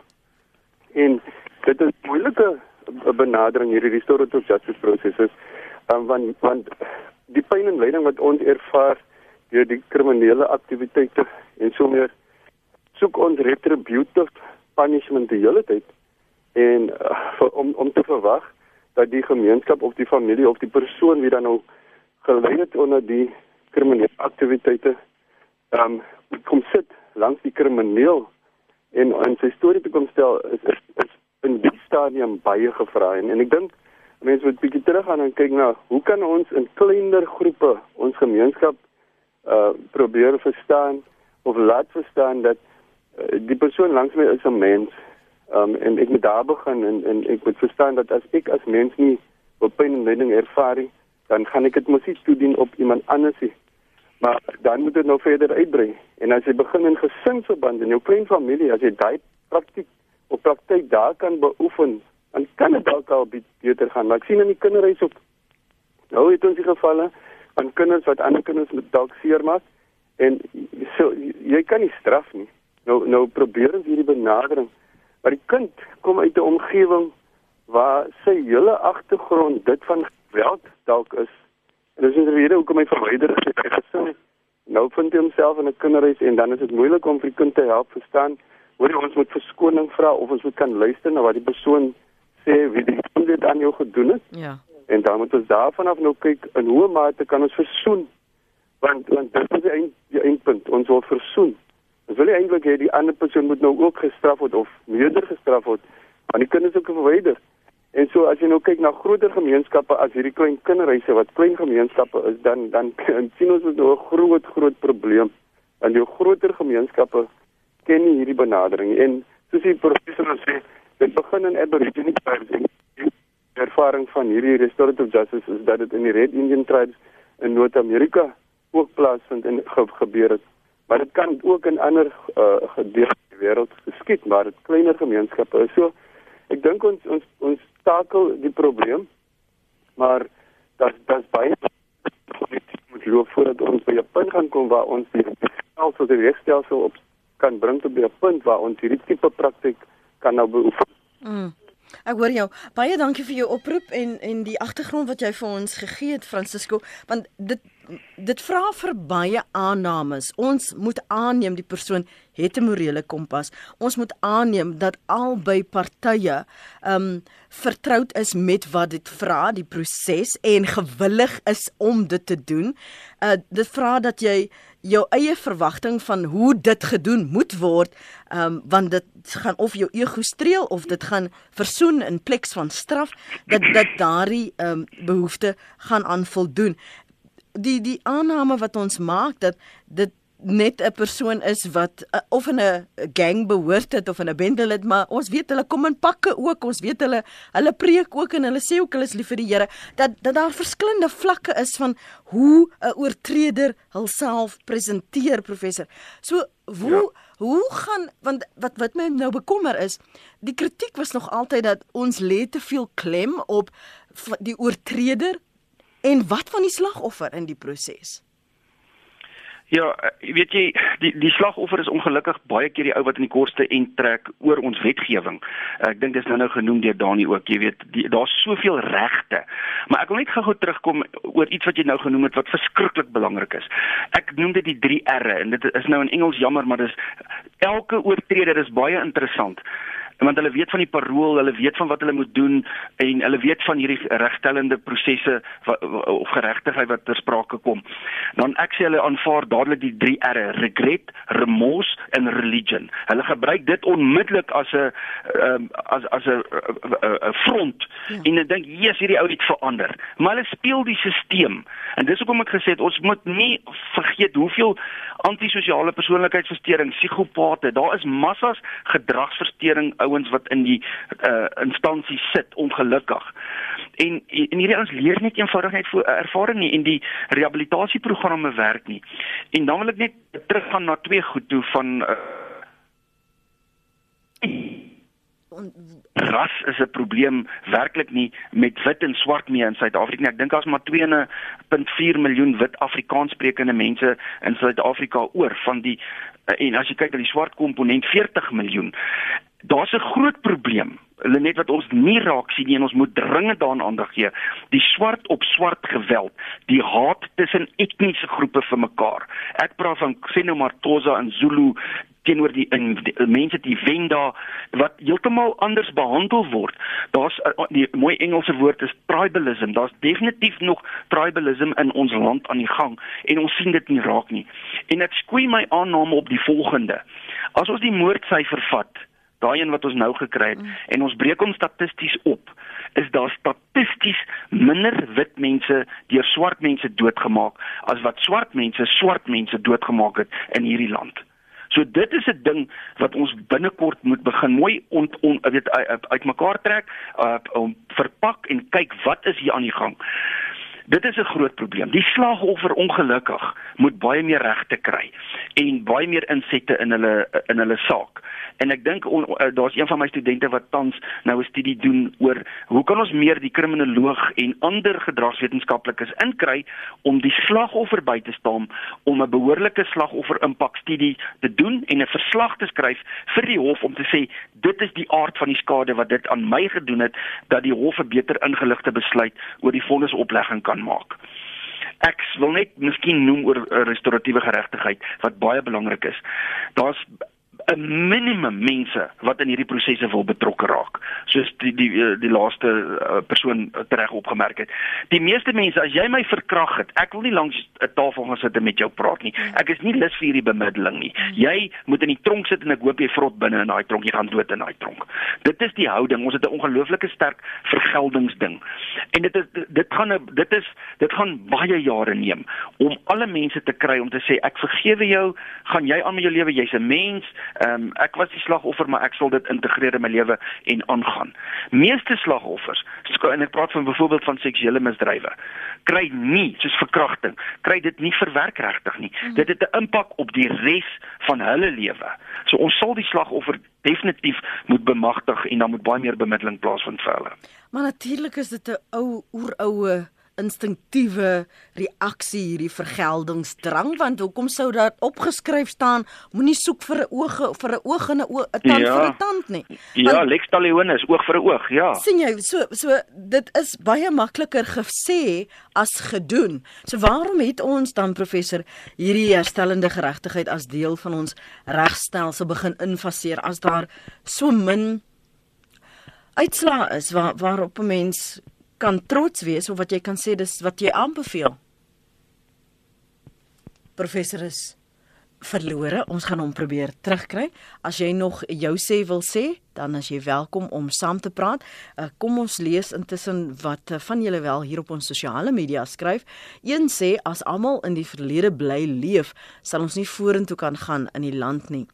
En dit is moeilike benadering hierdie restorative justice processes um, want want die pyn en lyding wat ons ervaar deur die kriminele aktiwiteite en so meer soek ons retributive punishment die hele tyd. En uh, om om te verwag dat die gemeenskap of die familie of die persoon wie dan nou gelei het onder die kriminele aktiwiteite ehm um, kom sit langs die krimineel en en sy storie te kom stel is is, is in die stadium baie gevra en, en ek dink mense moet bietjie terug gaan en kyk na hoe kan ons in kleiner groepe ons gemeenskap uh probeer verstaan of laat verstaan dat uh, die persoon langs my is 'n mens um en ek moet daar begin en en ek moet verstaan dat as ek as mens nie op pyn en lyding ervaar nie dan gaan ek dit mos nie toedien op iemand anders nie. Maar dan moet dit nou verder uitbrei. En as jy begin in gesinsverband in jou klein familie as jy daai praktyk op praktyk daar kan beoefen dan kan dit dalk al beter gaan maar ek sien in die kinderhuis ook nou het ons die gevalle van kinders wat ander kinders met dalk seermaak en so jy kan nie straf nie nou nou probeer ons hierdie benadering maar die kind kom uit 'n omgewing waar sy hele agtergrond dit van geweld dalk is En dis die rede hoekom hy verwyder is uit sy gesin. Nou vind hy homself in 'n kinderhuis en dan is dit moeilik om vir die kind te help verstaan hoe jy ons moet verskoning vra of ons moet kan luister na wat die persoon sê wie die kind dit aan jou gedoen het. Ja. En dan moet ons daarvan af nou kyk in hoe mate kan ons versoen? Want want dit is die eind die eindpunt. Ons wil versoen. Ons wil eintlik hê die ander persoon moet nou ook gestraf word of meerder gestraf word. Want die kind is ook verwyder. En so as jy nou kyk na groter gemeenskappe as hierdie klein kinderhuise wat klein gemeenskappe is, dan dan sien ons dit nou 'n groot groot probleem. En jou groter gemeenskappe ken nie hierdie benadering en soos die professor sê, dit begin in Aborigine tribes. Die ervaring van hierdie restorative justice is dat dit in die Red Indian tribes in Noord-Amerika ook plaasvind en ge gebeur het. Maar dit kan ook in ander uh, gedeeltes van die wêreld geskied, maar dit kleiner gemeenskappe is so ek dink ons ons ons takel die probleem maar dat dat baie moet loop voordat ons by 'n punt gaan kom waar ons die stelsel die regstelsel op kan bring tot 'n punt waar ons hierdie tipe praktyk kan nou beoefen. Mm. Ek hoor jou. Baie dankie vir jou oproep en en die agtergrond wat jy vir ons gegee het Francisco, want dit dit vra vir baie aannames. Ons moet aanneem die persoon het 'n morele kompas. Ons moet aanneem dat albei partye um vertroud is met wat dit vra, die proses en gewillig is om dit te doen. Uh dit vra dat jy jou eie verwagting van hoe dit gedoen moet word, um want dit gaan of jou ego streel of dit gaan versoen in plek van straf dat dat daardie um behoefte gaan aan voldoen die die aanname wat ons maak dat dit net 'n persoon is wat uh, of in 'n gang behoort het of in 'n bende lid maar ons weet hulle kom in pakke ook ons weet hulle hulle preek ook en hulle sê ook hulle is lief vir die Here dat dat daar verskillende vlakke is van hoe 'n oortreder homself presenteer professor so hoe ja. hoe gaan want wat wat my nou bekommer is die kritiek was nog altyd dat ons lê te veel klem op die oortreder En wat van die slagoffer in die proses? Ja, eh, weet jy, die die slagoffer is ongelukkig baie keer die ou wat in die korste en trek oor ons wetgewing. Ek dink dis nou nou genoem deur Dani ook, jy weet, daar's soveel regte. Maar ek wil net gou-gou terugkom oor iets wat jy nou genoem het wat verskriklik belangrik is. Ek noem dit die 3 R'e en dit is nou in Engels jammer, maar dis elke oortreder is baie interessant want hulle weet van die parool, hulle weet van wat hulle moet doen en hulle weet van hierdie regstellende prosesse of geregtigheid wat ter sprake kom. Dan ek sê hulle aanvaar dadelik die 3 R'e: regret, remorse en religion. Hulle gebruik dit onmiddellik as 'n um, as as 'n front ja. en ek dink Jesus hierdie ou het verander. Maar hulle speel die stelsel. En dis hoekom ek gesê het ons moet nie vergeet hoeveel antisosiale persoonlikheidsversteuring, psigopate, daar is massas gedragsversteuring ouens wat in die uh, instansie sit ongelukkig. En en hierdie ouens leer net eenvoudig net voor ervaring nie en die rehabilitasieprogramme werk nie. En dan wil ek net teruggaan na twee goed toe van uh, ras is 'n probleem werklik nie met wit en swart mee in Suid-Afrika nie. Ek dink daar's maar 2.4 miljoen wit Afrikaanssprekende mense in Suid-Afrika oor van die en as jy kyk na die swart komponent 40 miljoen daar's 'n groot probleem Lenet wat ons nie raak sien nie en ons moet dringend daaraan aandag gee. Die swart op swart geweld, die haat tussen etniese groepe vir mekaar. Ek praat van Xenomartosa en Zulu teenoor die, die mense die Venda wat heeltemal anders behandel word. Daar's uh, die mooi Engelse woord is tribalism. Daar's definitief nog tribalism in ons land aan die gang en ons sien dit nie raak nie. En ek skoei my aanname op die volgende. As ons die moordsyfer vat, daai een wat ons nou gekry het mm. en ons breek hom statisties op is daar statisties minder wit mense deur swart mense doodgemaak as wat swart mense swart mense doodgemaak het in hierdie land. So dit is 'n ding wat ons binnekort moet begin mooi ont on, weet uitmekaar trek, uh, om verpak en kyk wat is hier aan die gang. Dit is 'n groot probleem. Die slagoffer ongelukkig moet baie meer regte kry en baie meer insette in hulle in hulle saak. En ek dink uh, daar's een van my studente wat tans nou 'n studie doen oor hoe kan ons meer die kriminoloog en ander gedragswetenskaplikes inkry om die slagoffer by te staan om 'n behoorlike slagoffer impakstudie te doen en 'n verslag te skryf vir die hof om te sê dit is die aard van die skade wat dit aan my gedoen het dat die hof 'n beter ingeligte besluit oor die vonnisoplegging kan maak. Ek wil net miskien noem oor restoratiewe geregtigheid wat baie belangrik is. Daar's 'n minimum mense wat in hierdie prosesse wil betrokke raak soos die die die, die laaste uh, persoon reg opgemerk het. Die meeste mense as jy my verkrag het ek wil nie langs 'n tafel gaan sit en met jou praat nie. Ek is nie lus vir hierdie bemiddeling nie. Jy moet in die tronk sit en ek hoop jy vrot binne in daai tronk jy gaan dood in daai tronk. Dit is die houding. Ons het 'n ongelooflike sterk vergeldingsding. En dit is dit gaan dit is dit gaan baie jare neem om alle mense te kry om te sê ek vergewe jou. Gaan jy aan met jou lewe? Jy's 'n mens Ehm um, ek was die slagoffer, maar ek sal dit integreer in my lewe en aangaan. Meeste slagoffers, en ek praat van byvoorbeeld van seksuele misdrywe, kry nie soos verkrachting, kry dit nie verwerk regtig nie. Mm. Dit het 'n impak op die res van hulle lewe. So ons sal die slagoffer definitief moet bemagtig en dan moet baie meer bemiddeling plaasvind vir hulle. Maar natuurlik is dit 'n ou oeroue instinktiewe reaksie hierdie vergeldingsdrang want hoekom sou dat opgeskryf staan moenie soek vir 'n oog vir 'n oog en 'n tand ja. vir 'n tand nie. Ja, want, ja lex talionis oog vir 'n oog ja. sien jy so so dit is baie makliker gesê as gedoen. So waarom het ons dan professor hierdie herstellende geregtigheid as deel van ons regstelsel begin infaseer as daar so min uitslaa is waar waarop 'n mens kan trots wees of wat jy kan sê dis wat jy aanbeveel. Professor is verlore. Ons gaan hom probeer terugkry. As jy nog jou sê wil sê, dan as jy welkom om saam te praat. Uh, kom ons lees intussen wat uh, van julle wel hier op ons sosiale media skryf. Een sê as almal in die verlede bly leef, sal ons nie vorentoe kan gaan in die land nie.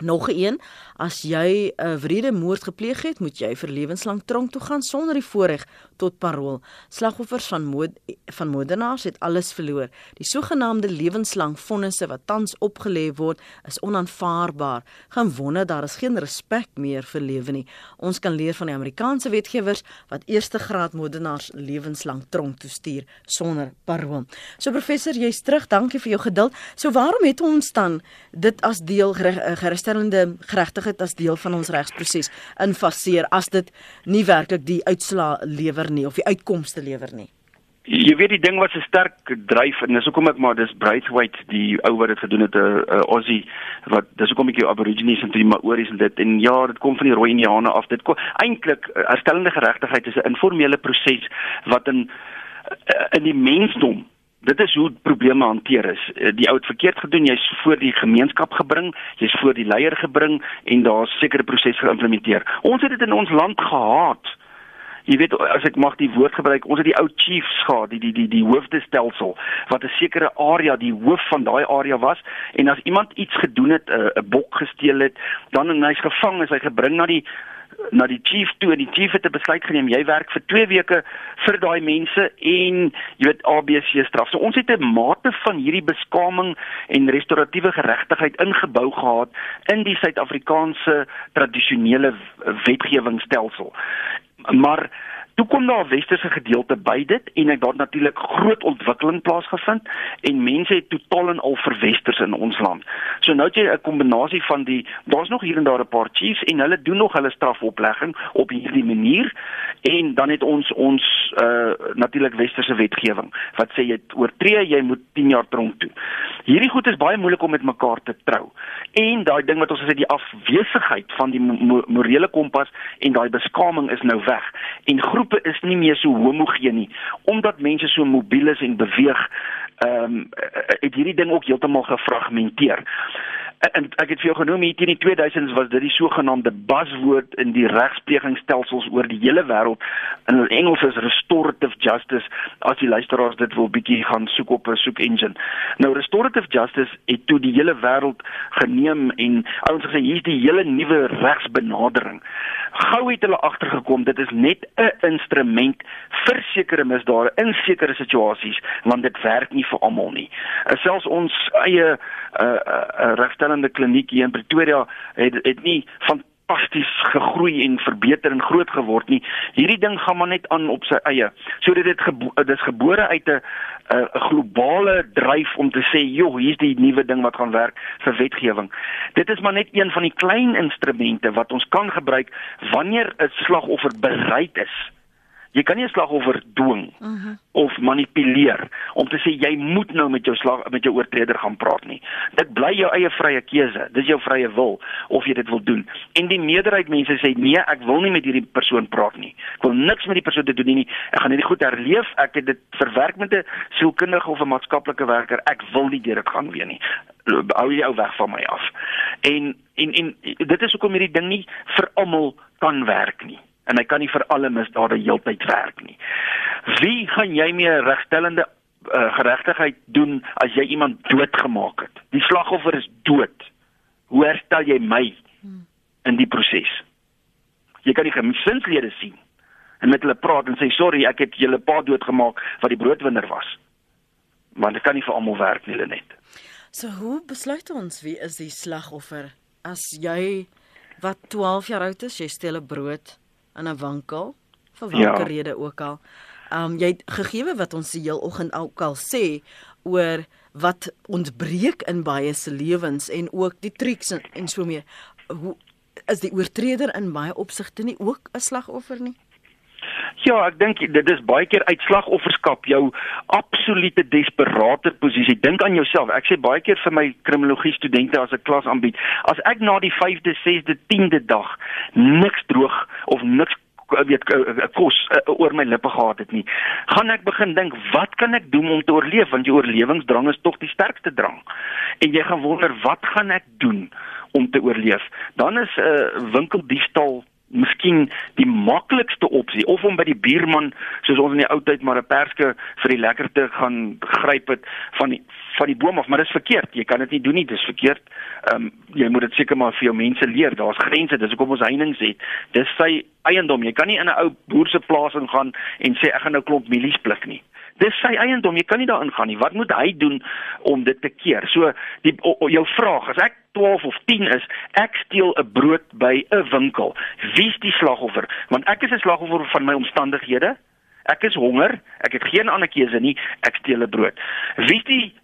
Nog een, as jy 'n wrede moord gepleeg het, moet jy vir lewenslang tronk toe gaan sonder die voorreg tot parol. Slagoffers van moord van moordenaars het alles verloor. Die sogenaamde lewenslang vonnisse wat tans opgelê word, is onaanvaarbaar. Geen wonder daar is geen respek meer vir lewe nie. Ons kan leer van die Amerikaanse wetgewers wat eerste graad moordenaars lewenslang tronk toe stuur sonder parol. So professor, jy's terug. Dankie vir jou geduld. So waarom het ons dan dit as deel geregtig herstellende geregtigheid as deel van ons regsproses infaseer as dit nie werklik die uitslaa lewer nie of die uitkomste lewer nie. Jy weet die ding wat se sterk dryf en dis hoekom ek maar dis Braithwaite die ou wat dit gedoen het 'n uh, uh, Aussie wat dis hoekom ek jou Aborigines en die Maoris en dit en ja dit kom van die rooi Indiane af dit kom eintlik uh, herstellende geregtigheid is 'n informele proses wat in in die mensdom dit is hoe probleme hanteer is. Eh, die ou het verkeerd gedoen, jy's voor die gemeenskap gebring, jy's voor die leier gebring en daar's sekere prosesse geïmplementeer. Ons het dit in ons land gehaat. Jy weet as ek mag die woord gebruik, ons het die ou chiefs gehad, die die die die hoofdestelsel wat 'n sekere area die hoof van daai area was en as iemand iets gedoen het, eh, 'n bok gesteel het, dan en hy's gevang, is hy gebring na die na die chief toe en die chief het 'n besluit geneem jy werk vir 2 weke vir daai mense en jy weet ABC straf. So ons het 'n mate van hierdie beskaming en restoratiewe geregtigheid ingebou gehad in die Suid-Afrikaanse tradisionele wetgewingsstelsel. Maar Toe kom daar 'n westerse gedeelte by dit en ek daar natuurlik groot ontwikkeling plaasgevind en mense het totaal en al verwesters in ons land. So nou het jy 'n kombinasie van die daar's nog hier en daar 'n paar chiefs en hulle doen nog hulle strafoplegging op hierdie manier en dan het ons ons uh natuurlik westerse wetgewing wat sê jy oortree jy moet 10 jaar tronk toe. Hierdie goed is baie moeilik om met mekaar te trou. En daai ding wat ons gesê die afwesigheid van die morele kompas en daai beskaming is nou weg. En groepe is nie meer so homogeen nie omdat mense so mobiel is en beweeg. Ehm um, het hierdie ding ook heeltemal gefragmenteer en ek het vir jou genoem hier teen die 2000s was dit die sogenaamde buzzword in die regsplegingsstelsels oor die hele wêreld. In Engels is restorative justice as die luisteraars dit wil bietjie gaan soek op 'n soek engine. Nou restorative justice het toe die hele wêreld geneem en ouens gesê hier's die hele nuwe regsbenadering gou het hulle agtergekom dit is net 'n instrument vir sekere misdade in sekere situasies want dit werk nie vir almal nie. Selfs ons eie uh, uh, uh, regstellende kliniek hier in Pretoria het het nie fantasties gegroei en verbeter en groot geword nie hierdie ding gaan maar net aan op sy eie so dit het gebo dit is gebore uit 'n 'n globale dryf om te sê, "Joh, hier's die nuwe ding wat gaan werk vir wetgewing." Dit is maar net een van die klein instrumente wat ons kan gebruik wanneer 'n slagoffer bereid is Jy kan nie 'n slagoffer dwing uh mhm. -huh. of manipuleer om te sê jy moet nou met jou slag met jou oortreder gaan praat nie. Dit bly jou eie vrye keuse. Dis jou vrye wil of jy dit wil doen. En die meerderheid mense sê nee, ek wil nie met hierdie persoon praat nie. Ek wil niks met die persoon te doen nie. Ek gaan hierdie goed herleef. Ek het dit verwerk met 'n sielkundige of 'n maatskaplike werker. Ek wil nie deur dit gaan weer nie. Hou jy ou weg van my af. En en en dit is hoekom hierdie ding nie vir almal kan werk nie en hy kan nie vir alle misdade heeltyd werk nie. Wie gaan jy mee regstellende uh, geregtigheid doen as jy iemand doodgemaak het? Die slagoffer is dood. Hoe herstel jy my in die proses? Jy kan nie gesinslede sien en met hulle praat en sê sorry, ek het julle pa doodgemaak wat die broodwinner was. Want dit kan nie vir almal werk nie, net. So hoe besluit ons wie is die slagoffer as jy wat 12 jaar oud is, jy steel 'n brood in 'n winkel vir watter ja. rede ook al. Um jy het gegeewe wat ons die heel oggend ook al sê oor wat ontbreek in baie se lewens en ook die triks en, en so meer. Hoe is die oortreder in baie opsigte nie ook 'n slagoffer nie? Ja, ek dink dit is baie keer uitslagofferskap, jou absolute desperate posisie. Dink aan jouself. Ek sê baie keer vir my kriminologie studente as ek klas aanbied, as ek na die 5de, 6de, 10de dag niks droog of niks weet kos uh, oor my lippe gehad het nie. Gaan ek begin dink, wat kan ek doen om te oorleef want jou oorlewingsdrang is tog die sterkste drang. En jy gaan wonder, wat gaan ek doen om te oorleef? Dan is 'n uh, winkeldiefstal miskien die maklikste opsie of om by die buurman soos ons in die ou tyd maar 'n perske vir die lekkerte gaan gryp het van die van die boom af. Maar dis verkeerd. Jy kan dit nie doen nie. Dis verkeerd. Ehm um, jy moet dit seker maar vir jou mense leer. Daar's grense. Dis hoekom ons heininge het. Dis sy eiendom. Jy kan nie in 'n ou boer se plaas ingaan en sê ek gaan nou klomp mielies pluk nie Dis sy eiendom, jy kan nie daarin gaan nie. Wat moet hy doen om dit te keer? So die o, o, jou vraag, as ek 12 of 10 is, ek steel 'n brood by 'n winkel. Wie's die slagoffer? Want ek is 'n slagoffer van my omstandighede. Ek is honger, ek het geen ander keuse nie, ek steel 'n brood. Wie's die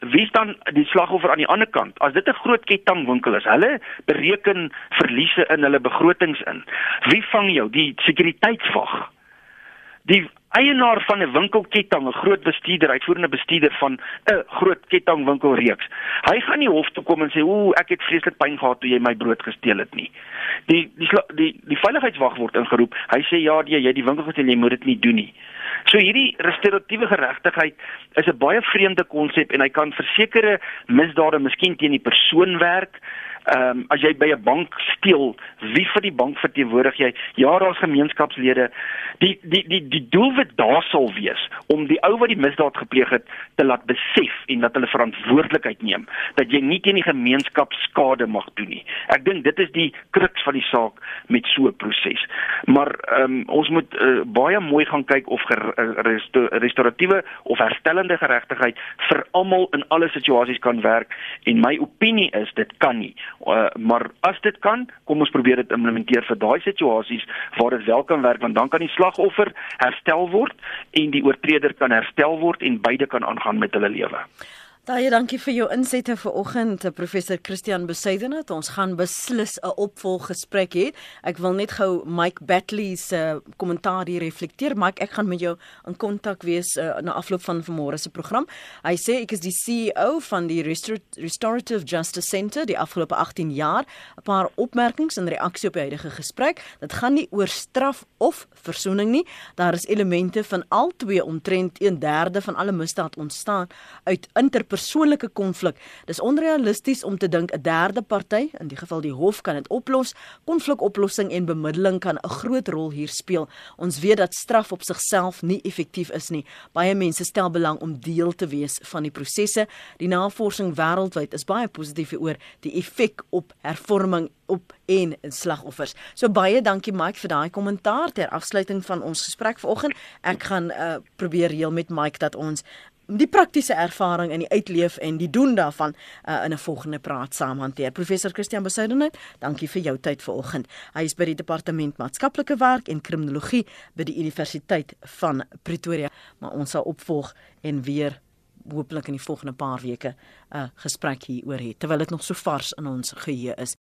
wie staan die slagoffer aan die ander kant? As dit 'n groot kettingwinkel is, hulle bereken verliese in hulle begrotings in. Wie vang jou? Die sekuriteitswag. Die eienaar van 'n winkelketting, 'n groot bestuurder, uitvoerende bestuurder van 'n groot kettingwinkelreeks. Hy gaan nie hof toe kom en sê, "Ooh, ek het vreeslik pyn gehad toe jy my brood gesteel het nie." Die die die die veiligheidswag word ingeroep. Hy sê, "Ja, die, jy het die winkel gesteel, jy moet dit nie doen nie." So hierdie restoratiewe geregtigheid is 'n baie vreemde konsep en hy kan versekerde misdade miskien teen die persoon werk, Ehm um, as jy by 'n bank steel, wie vir die bank verteenwoordig jy? Ja, daar's gemeenskapslede. Die die die die doelwit daar sal wees om die ou wat die misdaad gepleeg het te laat besef en dat hulle verantwoordelikheid neem dat jy nie teen die gemeenskap skade mag doen nie. Ek dink dit is die kruks van die saak met so 'n proses. Maar ehm um, ons moet uh, baie mooi gaan kyk of resto restoratiewe of herstellende geregtigheid vir almal in alle situasies kan werk en my opinie is dit kan nie Uh, maar as dit kan, kom ons probeer dit implementeer vir daai situasies waar dit wel kan werk want dan kan die slagoffer herstel word en die oortreder kan herstel word en beide kan aangaan met hulle lewe. Baie dankie vir jou insette vir oggend, professor Christian Besuidenhout. Ons gaan beslis 'n opvolggesprek hê. Ek wil net gou Mike Batley se kommentaar hier reflekteer. Mike, ek gaan met jou in kontak wees uh, na afloop van vanmôre se program. Hy sê ek is die CEO van die Restorative Justice Centre die afgelope 18 jaar. 'n Paar opmerkings in reaksie op die huidige gesprek. Dit gaan nie oor straf of versoening nie. Daar is elemente van al twee omtrent 1/3 van alle misdaad ontstaan uit inter persoonlike konflik. Dis onrealisties om te dink 'n derde party, in die geval die hof, kan dit oplos. Konflikoplossing en bemiddeling kan 'n groot rol hier speel. Ons weet dat straf op sigself nie effektief is nie. Baie mense stel belang om deel te wees van die prosesse. Die navorsing wêreldwyd is baie positief oor die effek op hervorming op en slagoffers. So baie dankie Mike vir daai kommentaar ter afsluiting van ons gesprek vanoggend. Ek gaan uh, probeer reël met Mike dat ons die praktiese ervaring in die uitleef en die doen daarvan uh, in 'n volgende praat saam hanteer. Professor Christian Besuidenhout, dankie vir jou tyd vanoggend. Hy is by die departement maatskaplike werk en kriminologie by die Universiteit van Pretoria, maar ons sal opvolg en weer hooplik in die volgende paar weke 'n uh, gesprek hieroor hê terwyl dit nog so vars in ons geheue is.